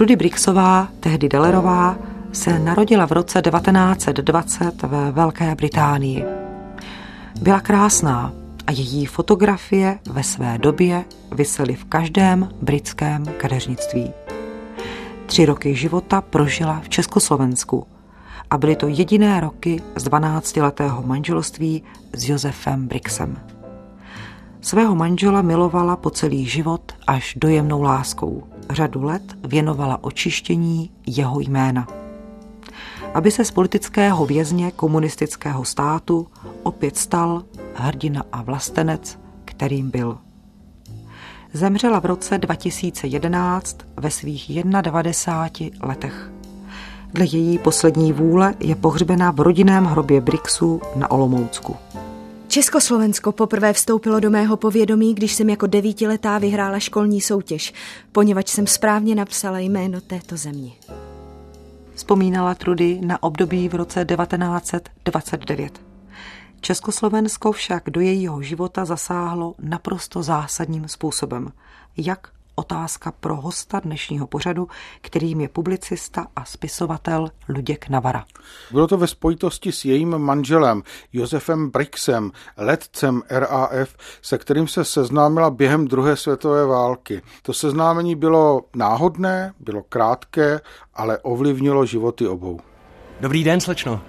Trudy Brixová, tehdy Delerová, se narodila v roce 1920 ve Velké Británii. Byla krásná a její fotografie ve své době visely v každém britském kadeřnictví. Tři roky života prožila v Československu a byly to jediné roky z 12-letého manželství s Josefem Brixem. Svého manžela milovala po celý život až dojemnou láskou. Řadu let věnovala očištění jeho jména. Aby se z politického vězně komunistického státu opět stal hrdina a vlastenec, kterým byl. Zemřela v roce 2011 ve svých 91 letech. Dle její poslední vůle je pohřbena v rodinném hrobě Brixu na Olomoucku. Československo poprvé vstoupilo do mého povědomí, když jsem jako devítiletá vyhrála školní soutěž, poněvadž jsem správně napsala jméno této země. Vzpomínala Trudy na období v roce 1929. Československo však do jejího života zasáhlo naprosto zásadním způsobem. Jak otázka pro hosta dnešního pořadu, kterým je publicista a spisovatel Luděk Navara. Bylo to ve spojitosti s jejím manželem Josefem Brixem, letcem RAF, se kterým se seznámila během druhé světové války. To seznámení bylo náhodné, bylo krátké, ale ovlivnilo životy obou. Dobrý den, slečno.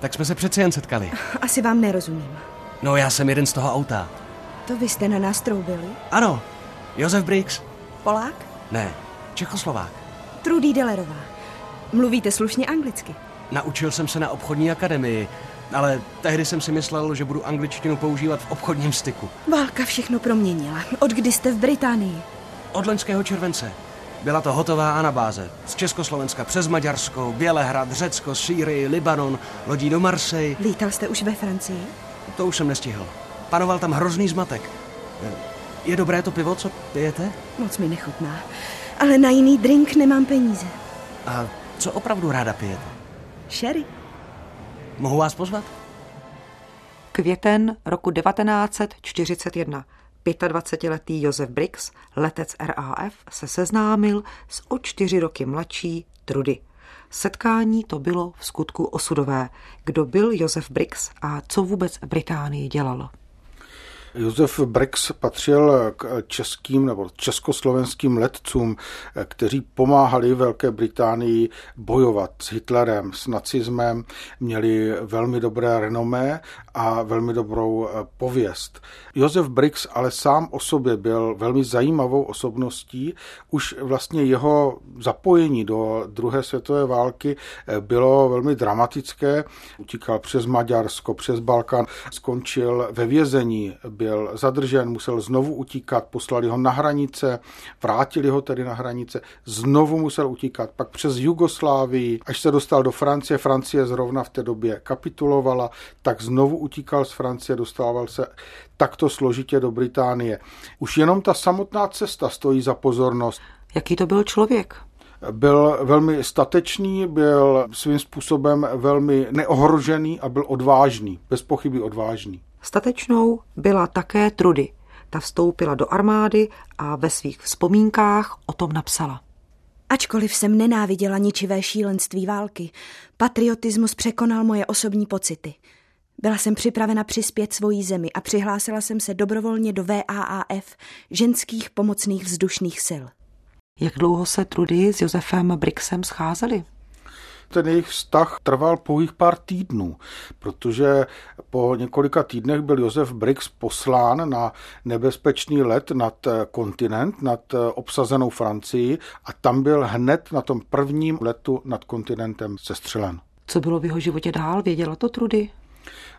Tak jsme se přece jen setkali. Asi vám nerozumím. No, já jsem jeden z toho auta. To vy jste na nás troubili? Ano, Josef Briggs. Polák? Ne, Čechoslovák. Trudy Delerová. Mluvíte slušně anglicky? Naučil jsem se na obchodní akademii, ale tehdy jsem si myslel, že budu angličtinu používat v obchodním styku. Válka všechno proměnila. Od kdy jste v Británii? Od loňského července. Byla to hotová anabáze. Z Československa přes Maďarsko, Bělehrad, Řecko, Sýrii, Libanon, lodí do Marseille. Lítal jste už ve Francii? To už jsem nestihl. Panoval tam hrozný zmatek. Je dobré to pivo, co pijete? Moc mi nechutná. Ale na jiný drink nemám peníze. A co opravdu ráda pijete? Sherry. Mohu vás pozvat? Květen roku 1941. 25-letý Josef Brix, letec RAF, se seznámil s o čtyři roky mladší Trudy. Setkání to bylo v skutku osudové. Kdo byl Josef Brix a co vůbec v Británii dělal? Josef Brex patřil k českým nebo československým letcům, kteří pomáhali Velké Británii bojovat s Hitlerem, s nacismem, měli velmi dobré renomé a velmi dobrou eh, pověst. Josef Brix ale sám o sobě byl velmi zajímavou osobností. Už vlastně jeho zapojení do druhé světové války eh, bylo velmi dramatické. Utíkal přes Maďarsko, přes Balkán, skončil ve vězení, byl zadržen, musel znovu utíkat, poslali ho na hranice, vrátili ho tedy na hranice, znovu musel utíkat, pak přes Jugoslávii, až se dostal do Francie, Francie zrovna v té době kapitulovala, tak znovu utíkal z Francie, dostával se takto složitě do Británie. Už jenom ta samotná cesta stojí za pozornost. Jaký to byl člověk? Byl velmi statečný, byl svým způsobem velmi neohrožený a byl odvážný, bez pochyby odvážný. Statečnou byla také Trudy. Ta vstoupila do armády a ve svých vzpomínkách o tom napsala. Ačkoliv jsem nenáviděla ničivé šílenství války, patriotismus překonal moje osobní pocity. Byla jsem připravena přispět svojí zemi a přihlásila jsem se dobrovolně do VAAF, ženských pomocných vzdušných sil. Jak dlouho se Trudy s Josefem Brixem scházeli? ten jejich vztah trval pouhých pár týdnů, protože po několika týdnech byl Josef Briggs poslán na nebezpečný let nad kontinent, nad obsazenou Francii a tam byl hned na tom prvním letu nad kontinentem sestřelen. Co bylo v jeho životě dál? Věděla to Trudy?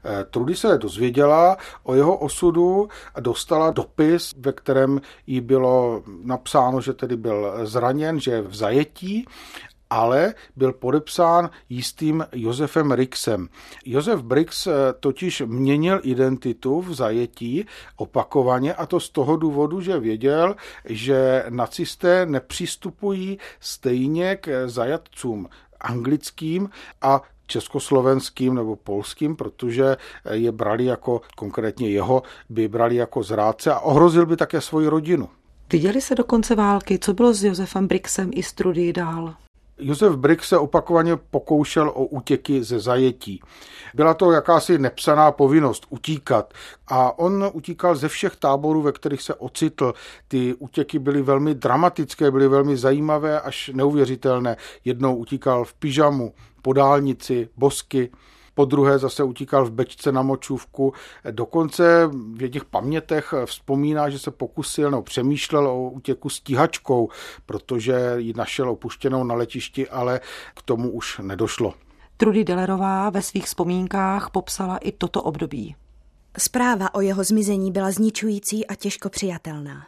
Eh, Trudy se dozvěděla o jeho osudu a dostala dopis, ve kterém jí bylo napsáno, že tedy byl zraněn, že je v zajetí ale byl podepsán jistým Josefem Rixem. Josef Brix eh, totiž měnil identitu v zajetí opakovaně a to z toho důvodu, že věděl, že nacisté nepřistupují stejně k zajatcům anglickým a československým nebo polským, protože je brali jako, konkrétně jeho, by brali jako zrádce a ohrozil by také svoji rodinu. Viděli se do konce války, co bylo s Josefem Brixem i s Trudy dál? Josef Brix se opakovaně pokoušel o útěky ze zajetí. Byla to jakási nepsaná povinnost utíkat a on utíkal ze všech táborů, ve kterých se ocitl. Ty útěky byly velmi dramatické, byly velmi zajímavé až neuvěřitelné. Jednou utíkal v pyžamu, po dálnici, bosky po druhé zase utíkal v bečce na močůvku. Dokonce v jedných pamětech vzpomíná, že se pokusil nebo přemýšlel o útěku stíhačkou, protože ji našel opuštěnou na letišti, ale k tomu už nedošlo. Trudy Delerová ve svých vzpomínkách popsala i toto období. Zpráva o jeho zmizení byla zničující a těžko přijatelná.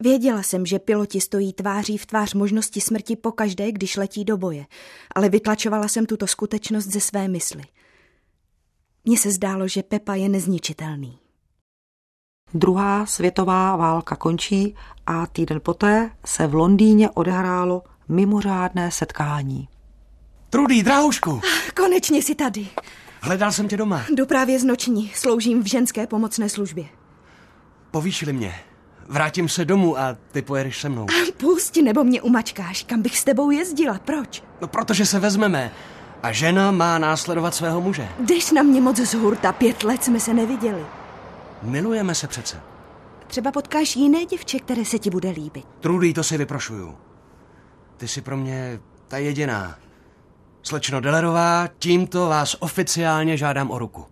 Věděla jsem, že piloti stojí tváří v tvář možnosti smrti pokaždé, když letí do boje, ale vytlačovala jsem tuto skutečnost ze své mysli. Mně se zdálo, že Pepa je nezničitelný. Druhá světová válka končí a týden poté se v Londýně odehrálo mimořádné setkání. Trudy, dráhušku! Konečně si tady. Hledal jsem tě doma. Jdu právě z noční, sloužím v ženské pomocné službě. Povýšili mě. Vrátím se domů a ty pojedeš se mnou. Pust, nebo mě umačkáš, kam bych s tebou jezdila, proč? No protože se vezmeme. A žena má následovat svého muže. Jdeš na mě moc z hurta, pět let jsme se neviděli. Milujeme se přece. Třeba potkáš jiné děvče, které se ti bude líbit. Trudy, to si vyprošuju. Ty jsi pro mě ta jediná. Slečno Delerová, tímto vás oficiálně žádám o ruku.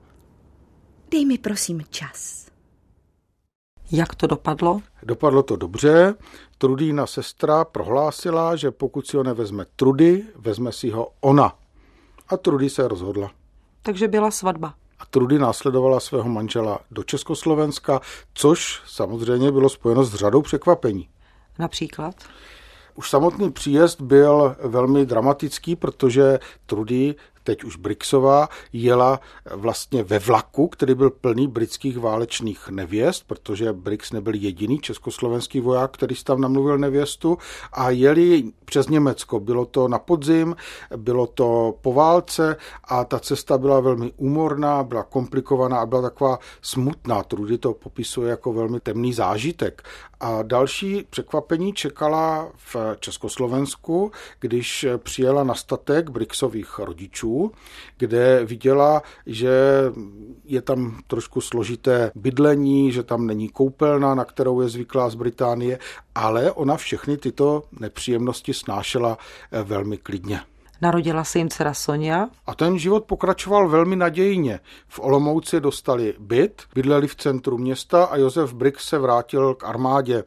Dej mi prosím čas. Jak to dopadlo? Dopadlo to dobře. Trudína sestra prohlásila, že pokud si ho nevezme Trudy, vezme si ho ona. A Trudy se rozhodla. Takže byla svatba. A Trudy následovala svého manžela do Československa, což samozřejmě bylo spojeno s řadou překvapení. Například? Už samotný příjezd byl velmi dramatický, protože Trudy teď už Brixová, jela vlastně ve vlaku, který byl plný britských válečných nevěst, protože Brix nebyl jediný československý voják, který tam namluvil nevěstu a jeli přes Německo. Bylo to na podzim, bylo to po válce a ta cesta byla velmi úmorná, byla komplikovaná a byla taková smutná. Trudy to popisuje jako velmi temný zážitek. A další překvapení čekala v Československu, když přijela na statek Brixových rodičů, kde viděla, že je tam trošku složité bydlení, že tam není koupelna, na kterou je zvyklá z Británie, ale ona všechny tyto nepříjemnosti snášela velmi klidně. Narodila se jim dcera Sonja. A ten život pokračoval velmi nadějně. V Olomouci dostali byt, bydleli v centru města a Josef Brix se vrátil k armádě.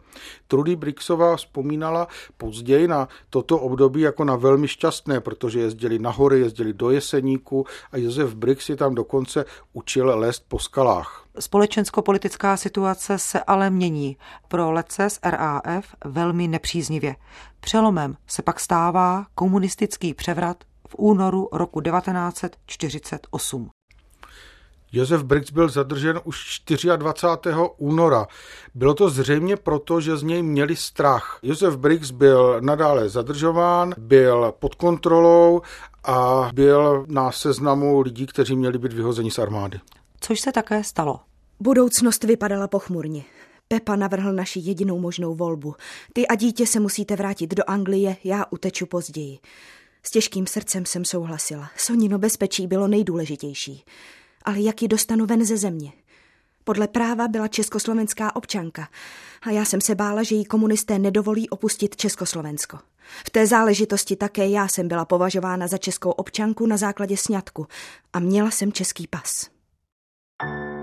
Trudy Brixová vzpomínala později na toto období jako na velmi šťastné, protože jezdili na hory, jezdili do Jeseníku a Josef Brix si tam dokonce učil lézt po skalách. Společensko-politická situace se ale mění. Pro z RAF velmi nepříznivě. Přelomem se pak stává komunistický převrat v únoru roku 1948. Josef Brix byl zadržen už 24. února. Bylo to zřejmě proto, že z něj měli strach. Josef Brix byl nadále zadržován, byl pod kontrolou a byl na seznamu lidí, kteří měli být vyhozeni z armády. Což se také stalo. Budoucnost vypadala pochmurně. Pepa navrhl naši jedinou možnou volbu. Ty a dítě se musíte vrátit do Anglie, já uteču později. S těžkým srdcem jsem souhlasila. Sonino bezpečí bylo nejdůležitější. Ale jak ji dostanu ven ze země? Podle práva byla československá občanka a já jsem se bála, že jí komunisté nedovolí opustit Československo. V té záležitosti také já jsem byla považována za českou občanku na základě sňatku a měla jsem český pas. klik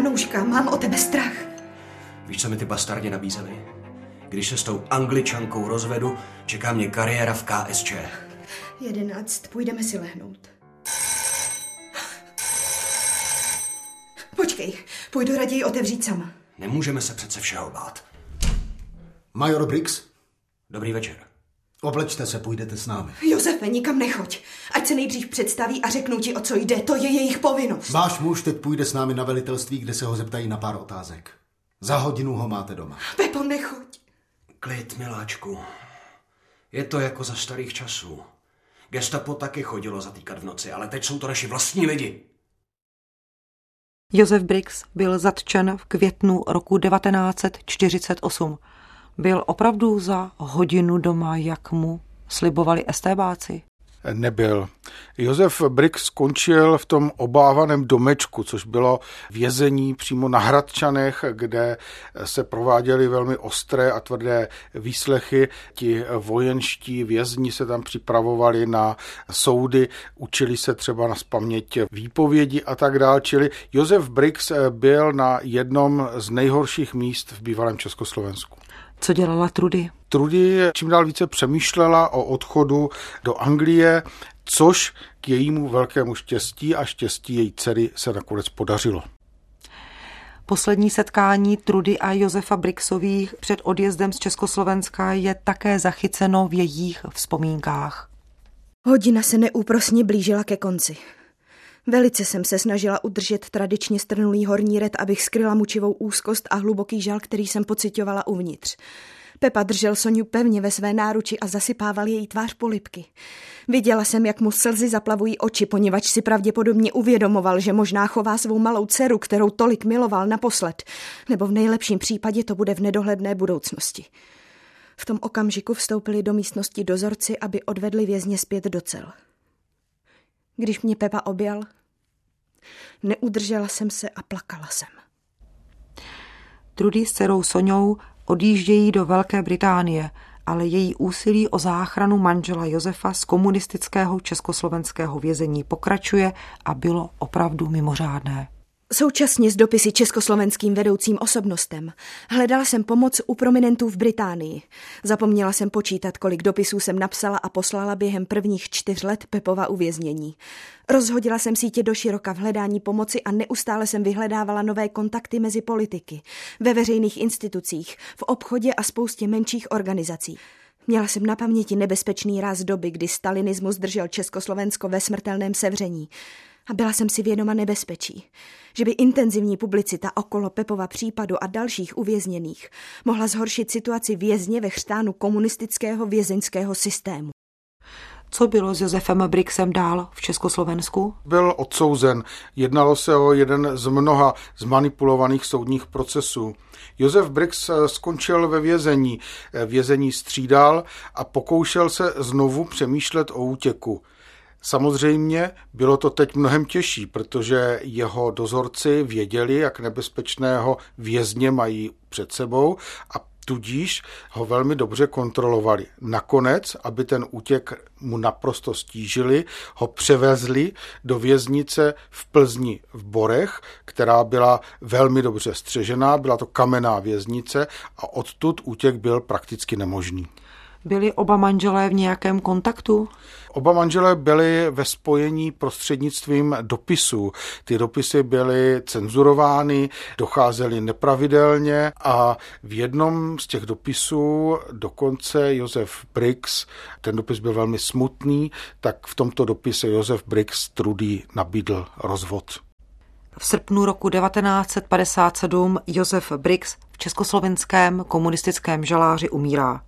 Janouška, mám o tebe strach. Víš, co mi ty bastardi nabízeli? Když se s tou angličankou rozvedu, čeká mě kariéra v KSČ. Jedenáct, půjdeme si lehnout. Počkej, půjdu raději otevřít sama. Nemůžeme se přece všeho bát. Major Briggs, Dobrý večer. Oblečte se, půjdete s námi. Josefe, nikam nechoď. Ať se nejdřív představí a řeknou ti, o co jde. To je jejich povinnost. Váš muž teď půjde s námi na velitelství, kde se ho zeptají na pár otázek. Za hodinu ho máte doma. Pepo, nechoď. Klid, miláčku. Je to jako za starých časů. Gestapo taky chodilo zatýkat v noci, ale teď jsou to naši vlastní lidi. Josef Briggs byl zatčen v květnu roku 1948. Byl opravdu za hodinu doma, jak mu slibovali estébáci? Nebyl. Josef Briggs skončil v tom obávaném domečku, což bylo vězení přímo na Hradčanech, kde se prováděly velmi ostré a tvrdé výslechy. Ti vojenští vězni se tam připravovali na soudy, učili se třeba na spaměť výpovědi a tak dále. Čili Josef Briggs byl na jednom z nejhorších míst v bývalém Československu. Co dělala Trudy? Trudy čím dál více přemýšlela o odchodu do Anglie, což k jejímu velkému štěstí a štěstí její dcery se nakonec podařilo. Poslední setkání Trudy a Josefa Brixových před odjezdem z Československa je také zachyceno v jejich vzpomínkách. Hodina se neúprosně blížila ke konci. Velice jsem se snažila udržet tradičně strnulý horní red, abych skryla mučivou úzkost a hluboký žal, který jsem pocitovala uvnitř. Pepa držel Soniu pevně ve své náruči a zasypával její tvář polipky. Viděla jsem, jak mu slzy zaplavují oči, poněvadž si pravděpodobně uvědomoval, že možná chová svou malou dceru, kterou tolik miloval naposled, nebo v nejlepším případě to bude v nedohledné budoucnosti. V tom okamžiku vstoupili do místnosti dozorci, aby odvedli vězně zpět do cel. Když mě Pepa objal, neudržela jsem se a plakala jsem. Trudy s dcerou Soňou odjíždějí do Velké Británie, ale její úsilí o záchranu manžela Josefa z komunistického československého vězení pokračuje a bylo opravdu mimořádné. Současně s dopisy československým vedoucím osobnostem hledala jsem pomoc u prominentů v Británii. Zapomněla jsem počítat, kolik dopisů jsem napsala a poslala během prvních čtyř let Pepova uvěznění. Rozhodila jsem sítě do široka v hledání pomoci a neustále jsem vyhledávala nové kontakty mezi politiky, ve veřejných institucích, v obchodě a spoustě menších organizací. Měla jsem na paměti nebezpečný ráz doby, kdy stalinismus držel Československo ve smrtelném sevření. A byla jsem si vědoma nebezpečí, že by intenzivní publicita okolo Pepova případu a dalších uvězněných mohla zhoršit situaci vězně ve chřtánu komunistického vězeňského systému. Co bylo s Josefem Brixem dál v Československu? Byl odsouzen. Jednalo se o jeden z mnoha zmanipulovaných soudních procesů. Josef Brix skončil ve vězení. Vězení střídal a pokoušel se znovu přemýšlet o útěku. Samozřejmě bylo to teď mnohem těžší, protože jeho dozorci věděli, jak nebezpečného vězně mají před sebou a tudíž ho velmi dobře kontrolovali. Nakonec, aby ten útěk mu naprosto stížili, ho převezli do věznice v Plzni v Borech, která byla velmi dobře střežená, byla to kamenná věznice a odtud útěk byl prakticky nemožný. Byli oba manželé v nějakém kontaktu? Oba manželé byli ve spojení prostřednictvím dopisů. Ty dopisy byly cenzurovány, docházely nepravidelně a v jednom z těch dopisů dokonce Josef Briggs, ten dopis byl velmi smutný, tak v tomto dopise Josef Briggs Trudy nabídl rozvod. V srpnu roku 1957 Josef Briggs v československém komunistickém žaláři umírá.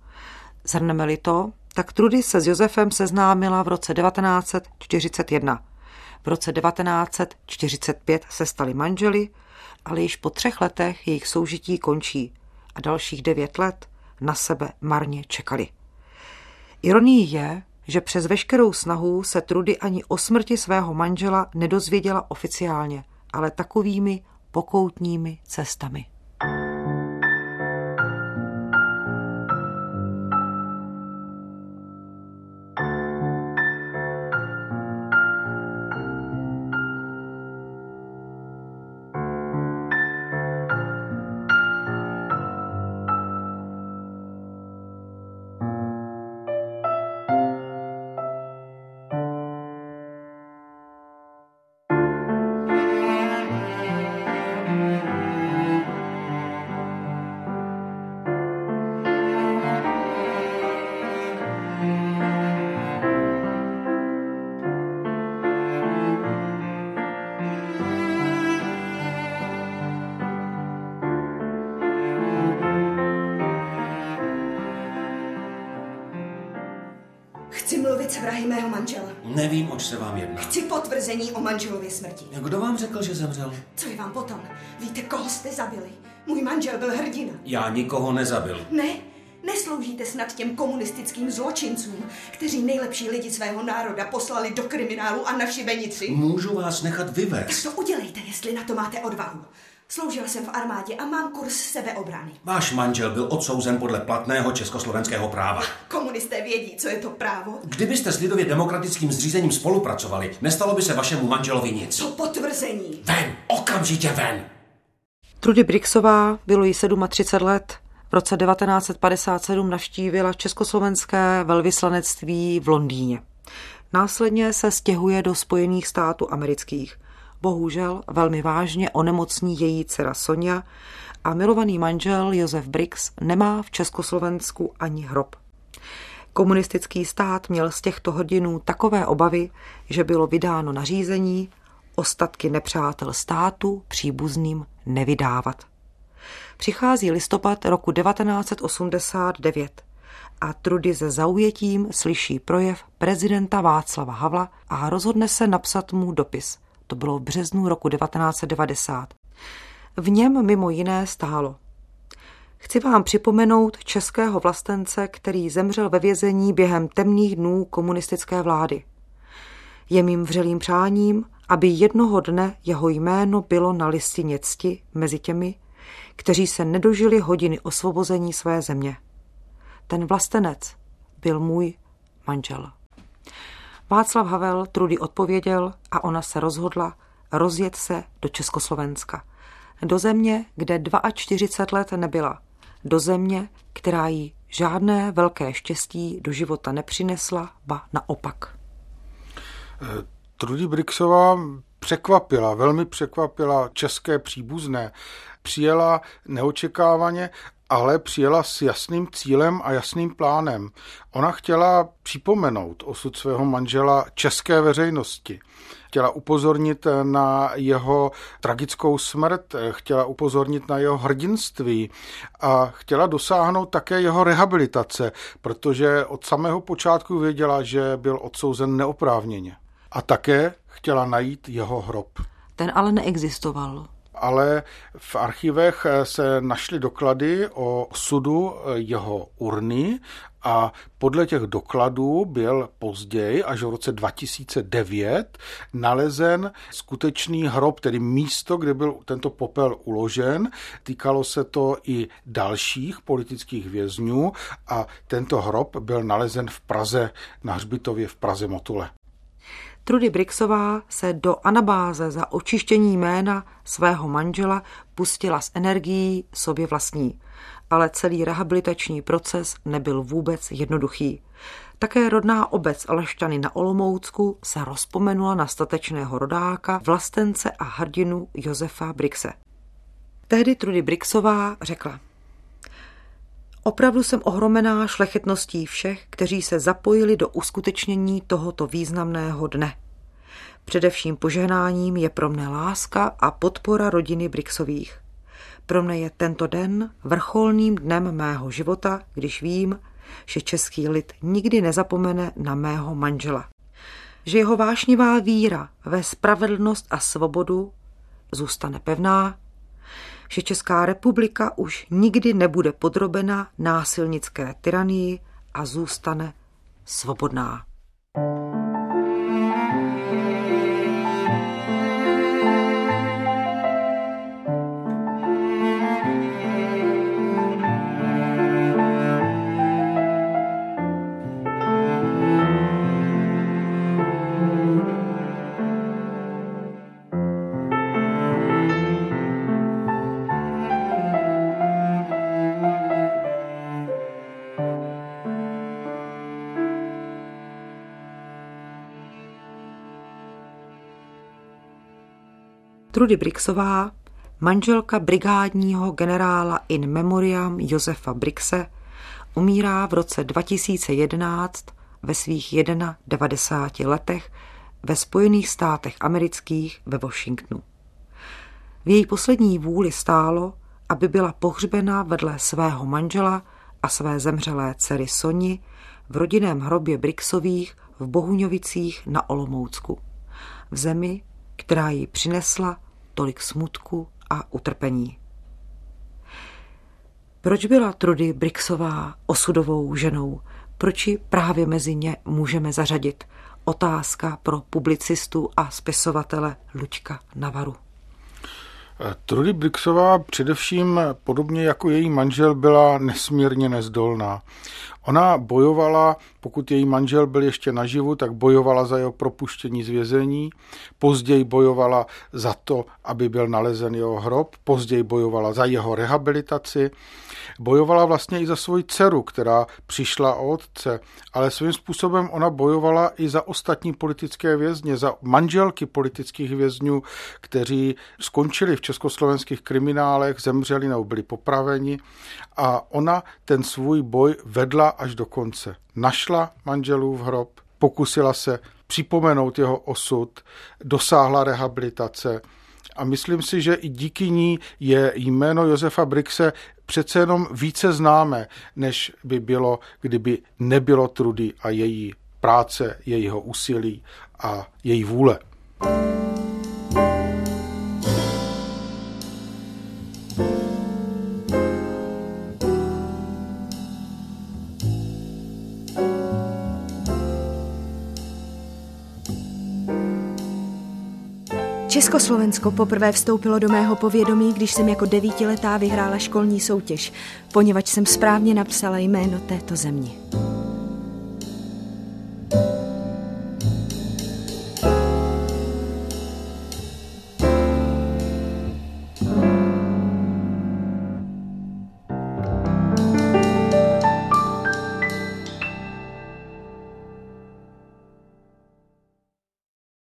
Zhrneme-li to, tak Trudy se s Josefem seznámila v roce 1941. V roce 1945 se stali manželi, ale již po třech letech jejich soužití končí a dalších devět let na sebe marně čekali. Ironií je, že přes veškerou snahu se Trudy ani o smrti svého manžela nedozvěděla oficiálně, ale takovými pokoutními cestami. Zbavit vrahy mého manžela. Nevím, oč se vám jedná. Chci potvrzení o manželově smrti. Kdo vám řekl, že zemřel? Co je vám potom? Víte, koho jste zabili? Můj manžel byl hrdina. Já nikoho nezabil. Ne, nesloužíte snad těm komunistickým zločincům, kteří nejlepší lidi svého národa poslali do kriminálu a na šibenici? Můžu vás nechat Tak vyvést. to udělejte, jestli na to máte odvahu. Sloužila jsem v armádě a mám kurz sebeobrany. Váš manžel byl odsouzen podle platného československého práva. Komunisté vědí, co je to právo. Kdybyste s lidově demokratickým zřízením spolupracovali, nestalo by se vašemu manželovi nic. Co potvrzení? Ven! Okamžitě ven! Trudy Brixová bylo jí 37 let. V roce 1957 navštívila československé velvyslanectví v Londýně. Následně se stěhuje do Spojených států amerických. Bohužel velmi vážně onemocní její dcera Sonja a milovaný manžel Josef Brix nemá v Československu ani hrob. Komunistický stát měl z těchto hrdinů takové obavy, že bylo vydáno nařízení ostatky nepřátel státu příbuzným nevydávat. Přichází listopad roku 1989 a Trudy se zaujetím slyší projev prezidenta Václava Havla a rozhodne se napsat mu dopis. To bylo v březnu roku 1990. V něm mimo jiné stálo. Chci vám připomenout českého vlastence, který zemřel ve vězení během temných dnů komunistické vlády. Je mým vřelým přáním, aby jednoho dne jeho jméno bylo na listině cti mezi těmi, kteří se nedožili hodiny osvobození své země. Ten vlastenec byl můj manžel. Václav Havel Trudy odpověděl a ona se rozhodla rozjet se do Československa. Do země, kde 42 let nebyla. Do země, která jí žádné velké štěstí do života nepřinesla, ba naopak. Trudy Brixová překvapila, velmi překvapila české příbuzné. Přijela neočekávaně, ale přijela s jasným cílem a jasným plánem. Ona chtěla připomenout osud svého manžela české veřejnosti. Chtěla upozornit na jeho tragickou smrt, chtěla upozornit na jeho hrdinství a chtěla dosáhnout také jeho rehabilitace, protože od samého počátku věděla, že byl odsouzen neoprávněně. A také chtěla najít jeho hrob. Ten ale neexistoval. Ale v archivech se našly doklady o osudu jeho urny a podle těch dokladů byl později, až v roce 2009, nalezen skutečný hrob, tedy místo, kde byl tento popel uložen. Týkalo se to i dalších politických vězňů a tento hrob byl nalezen v Praze, na hřbitově v Praze Motule. Trudy Brixová se do anabáze za očištění jména svého manžela pustila s energií sobě vlastní. Ale celý rehabilitační proces nebyl vůbec jednoduchý. Také rodná obec Lešťany na Olomoucku se rozpomenula na statečného rodáka, vlastence a hrdinu Josefa Brixe. Tehdy Trudy Brixová řekla Opravdu jsem ohromená šlechetností všech, kteří se zapojili do uskutečnění tohoto významného dne. Především požehnáním je pro mne láska a podpora rodiny Brixových. Pro mne je tento den vrcholným dnem mého života, když vím, že český lid nikdy nezapomene na mého manžela. Že jeho vášnivá víra ve spravedlnost a svobodu zůstane pevná že Česká republika už nikdy nebude podrobena násilnické tyranii a zůstane svobodná. Trudy Brixová, manželka brigádního generála in memoriam Josefa Brixe, umírá v roce 2011 ve svých 91 letech ve Spojených státech amerických ve Washingtonu. V její poslední vůli stálo, aby byla pohřbena vedle svého manžela a své zemřelé dcery Soni v rodinném hrobě Brixových v Bohuňovicích na Olomoucku, v zemi, která jí přinesla tolik smutku a utrpení. Proč byla Trudy Brixová osudovou ženou? Proč ji právě mezi ně můžeme zařadit? Otázka pro publicistu a spisovatele Luďka Navaru. Trudy Brixová především podobně jako její manžel byla nesmírně nezdolná. Ona bojovala, pokud její manžel byl ještě naživu, tak bojovala za jeho propuštění z vězení, později bojovala za to, aby byl nalezen jeho hrob, později bojovala za jeho rehabilitaci, bojovala vlastně i za svoji dceru, která přišla o otce, ale svým způsobem ona bojovala i za ostatní politické vězně, za manželky politických vězňů, kteří skončili v československých kriminálech, zemřeli nebo byli popraveni a ona ten svůj boj vedla až do konce. Našla manželův hrob, pokusila se připomenout jeho osud, dosáhla rehabilitace a myslím si, že i díky ní je jméno Josefa Brixe přece jenom více známe, než by bylo, kdyby nebylo Trudy a její práce, jejího úsilí a její vůle. Československo poprvé vstoupilo do mého povědomí, když jsem jako devítiletá vyhrála školní soutěž, poněvadž jsem správně napsala jméno této země.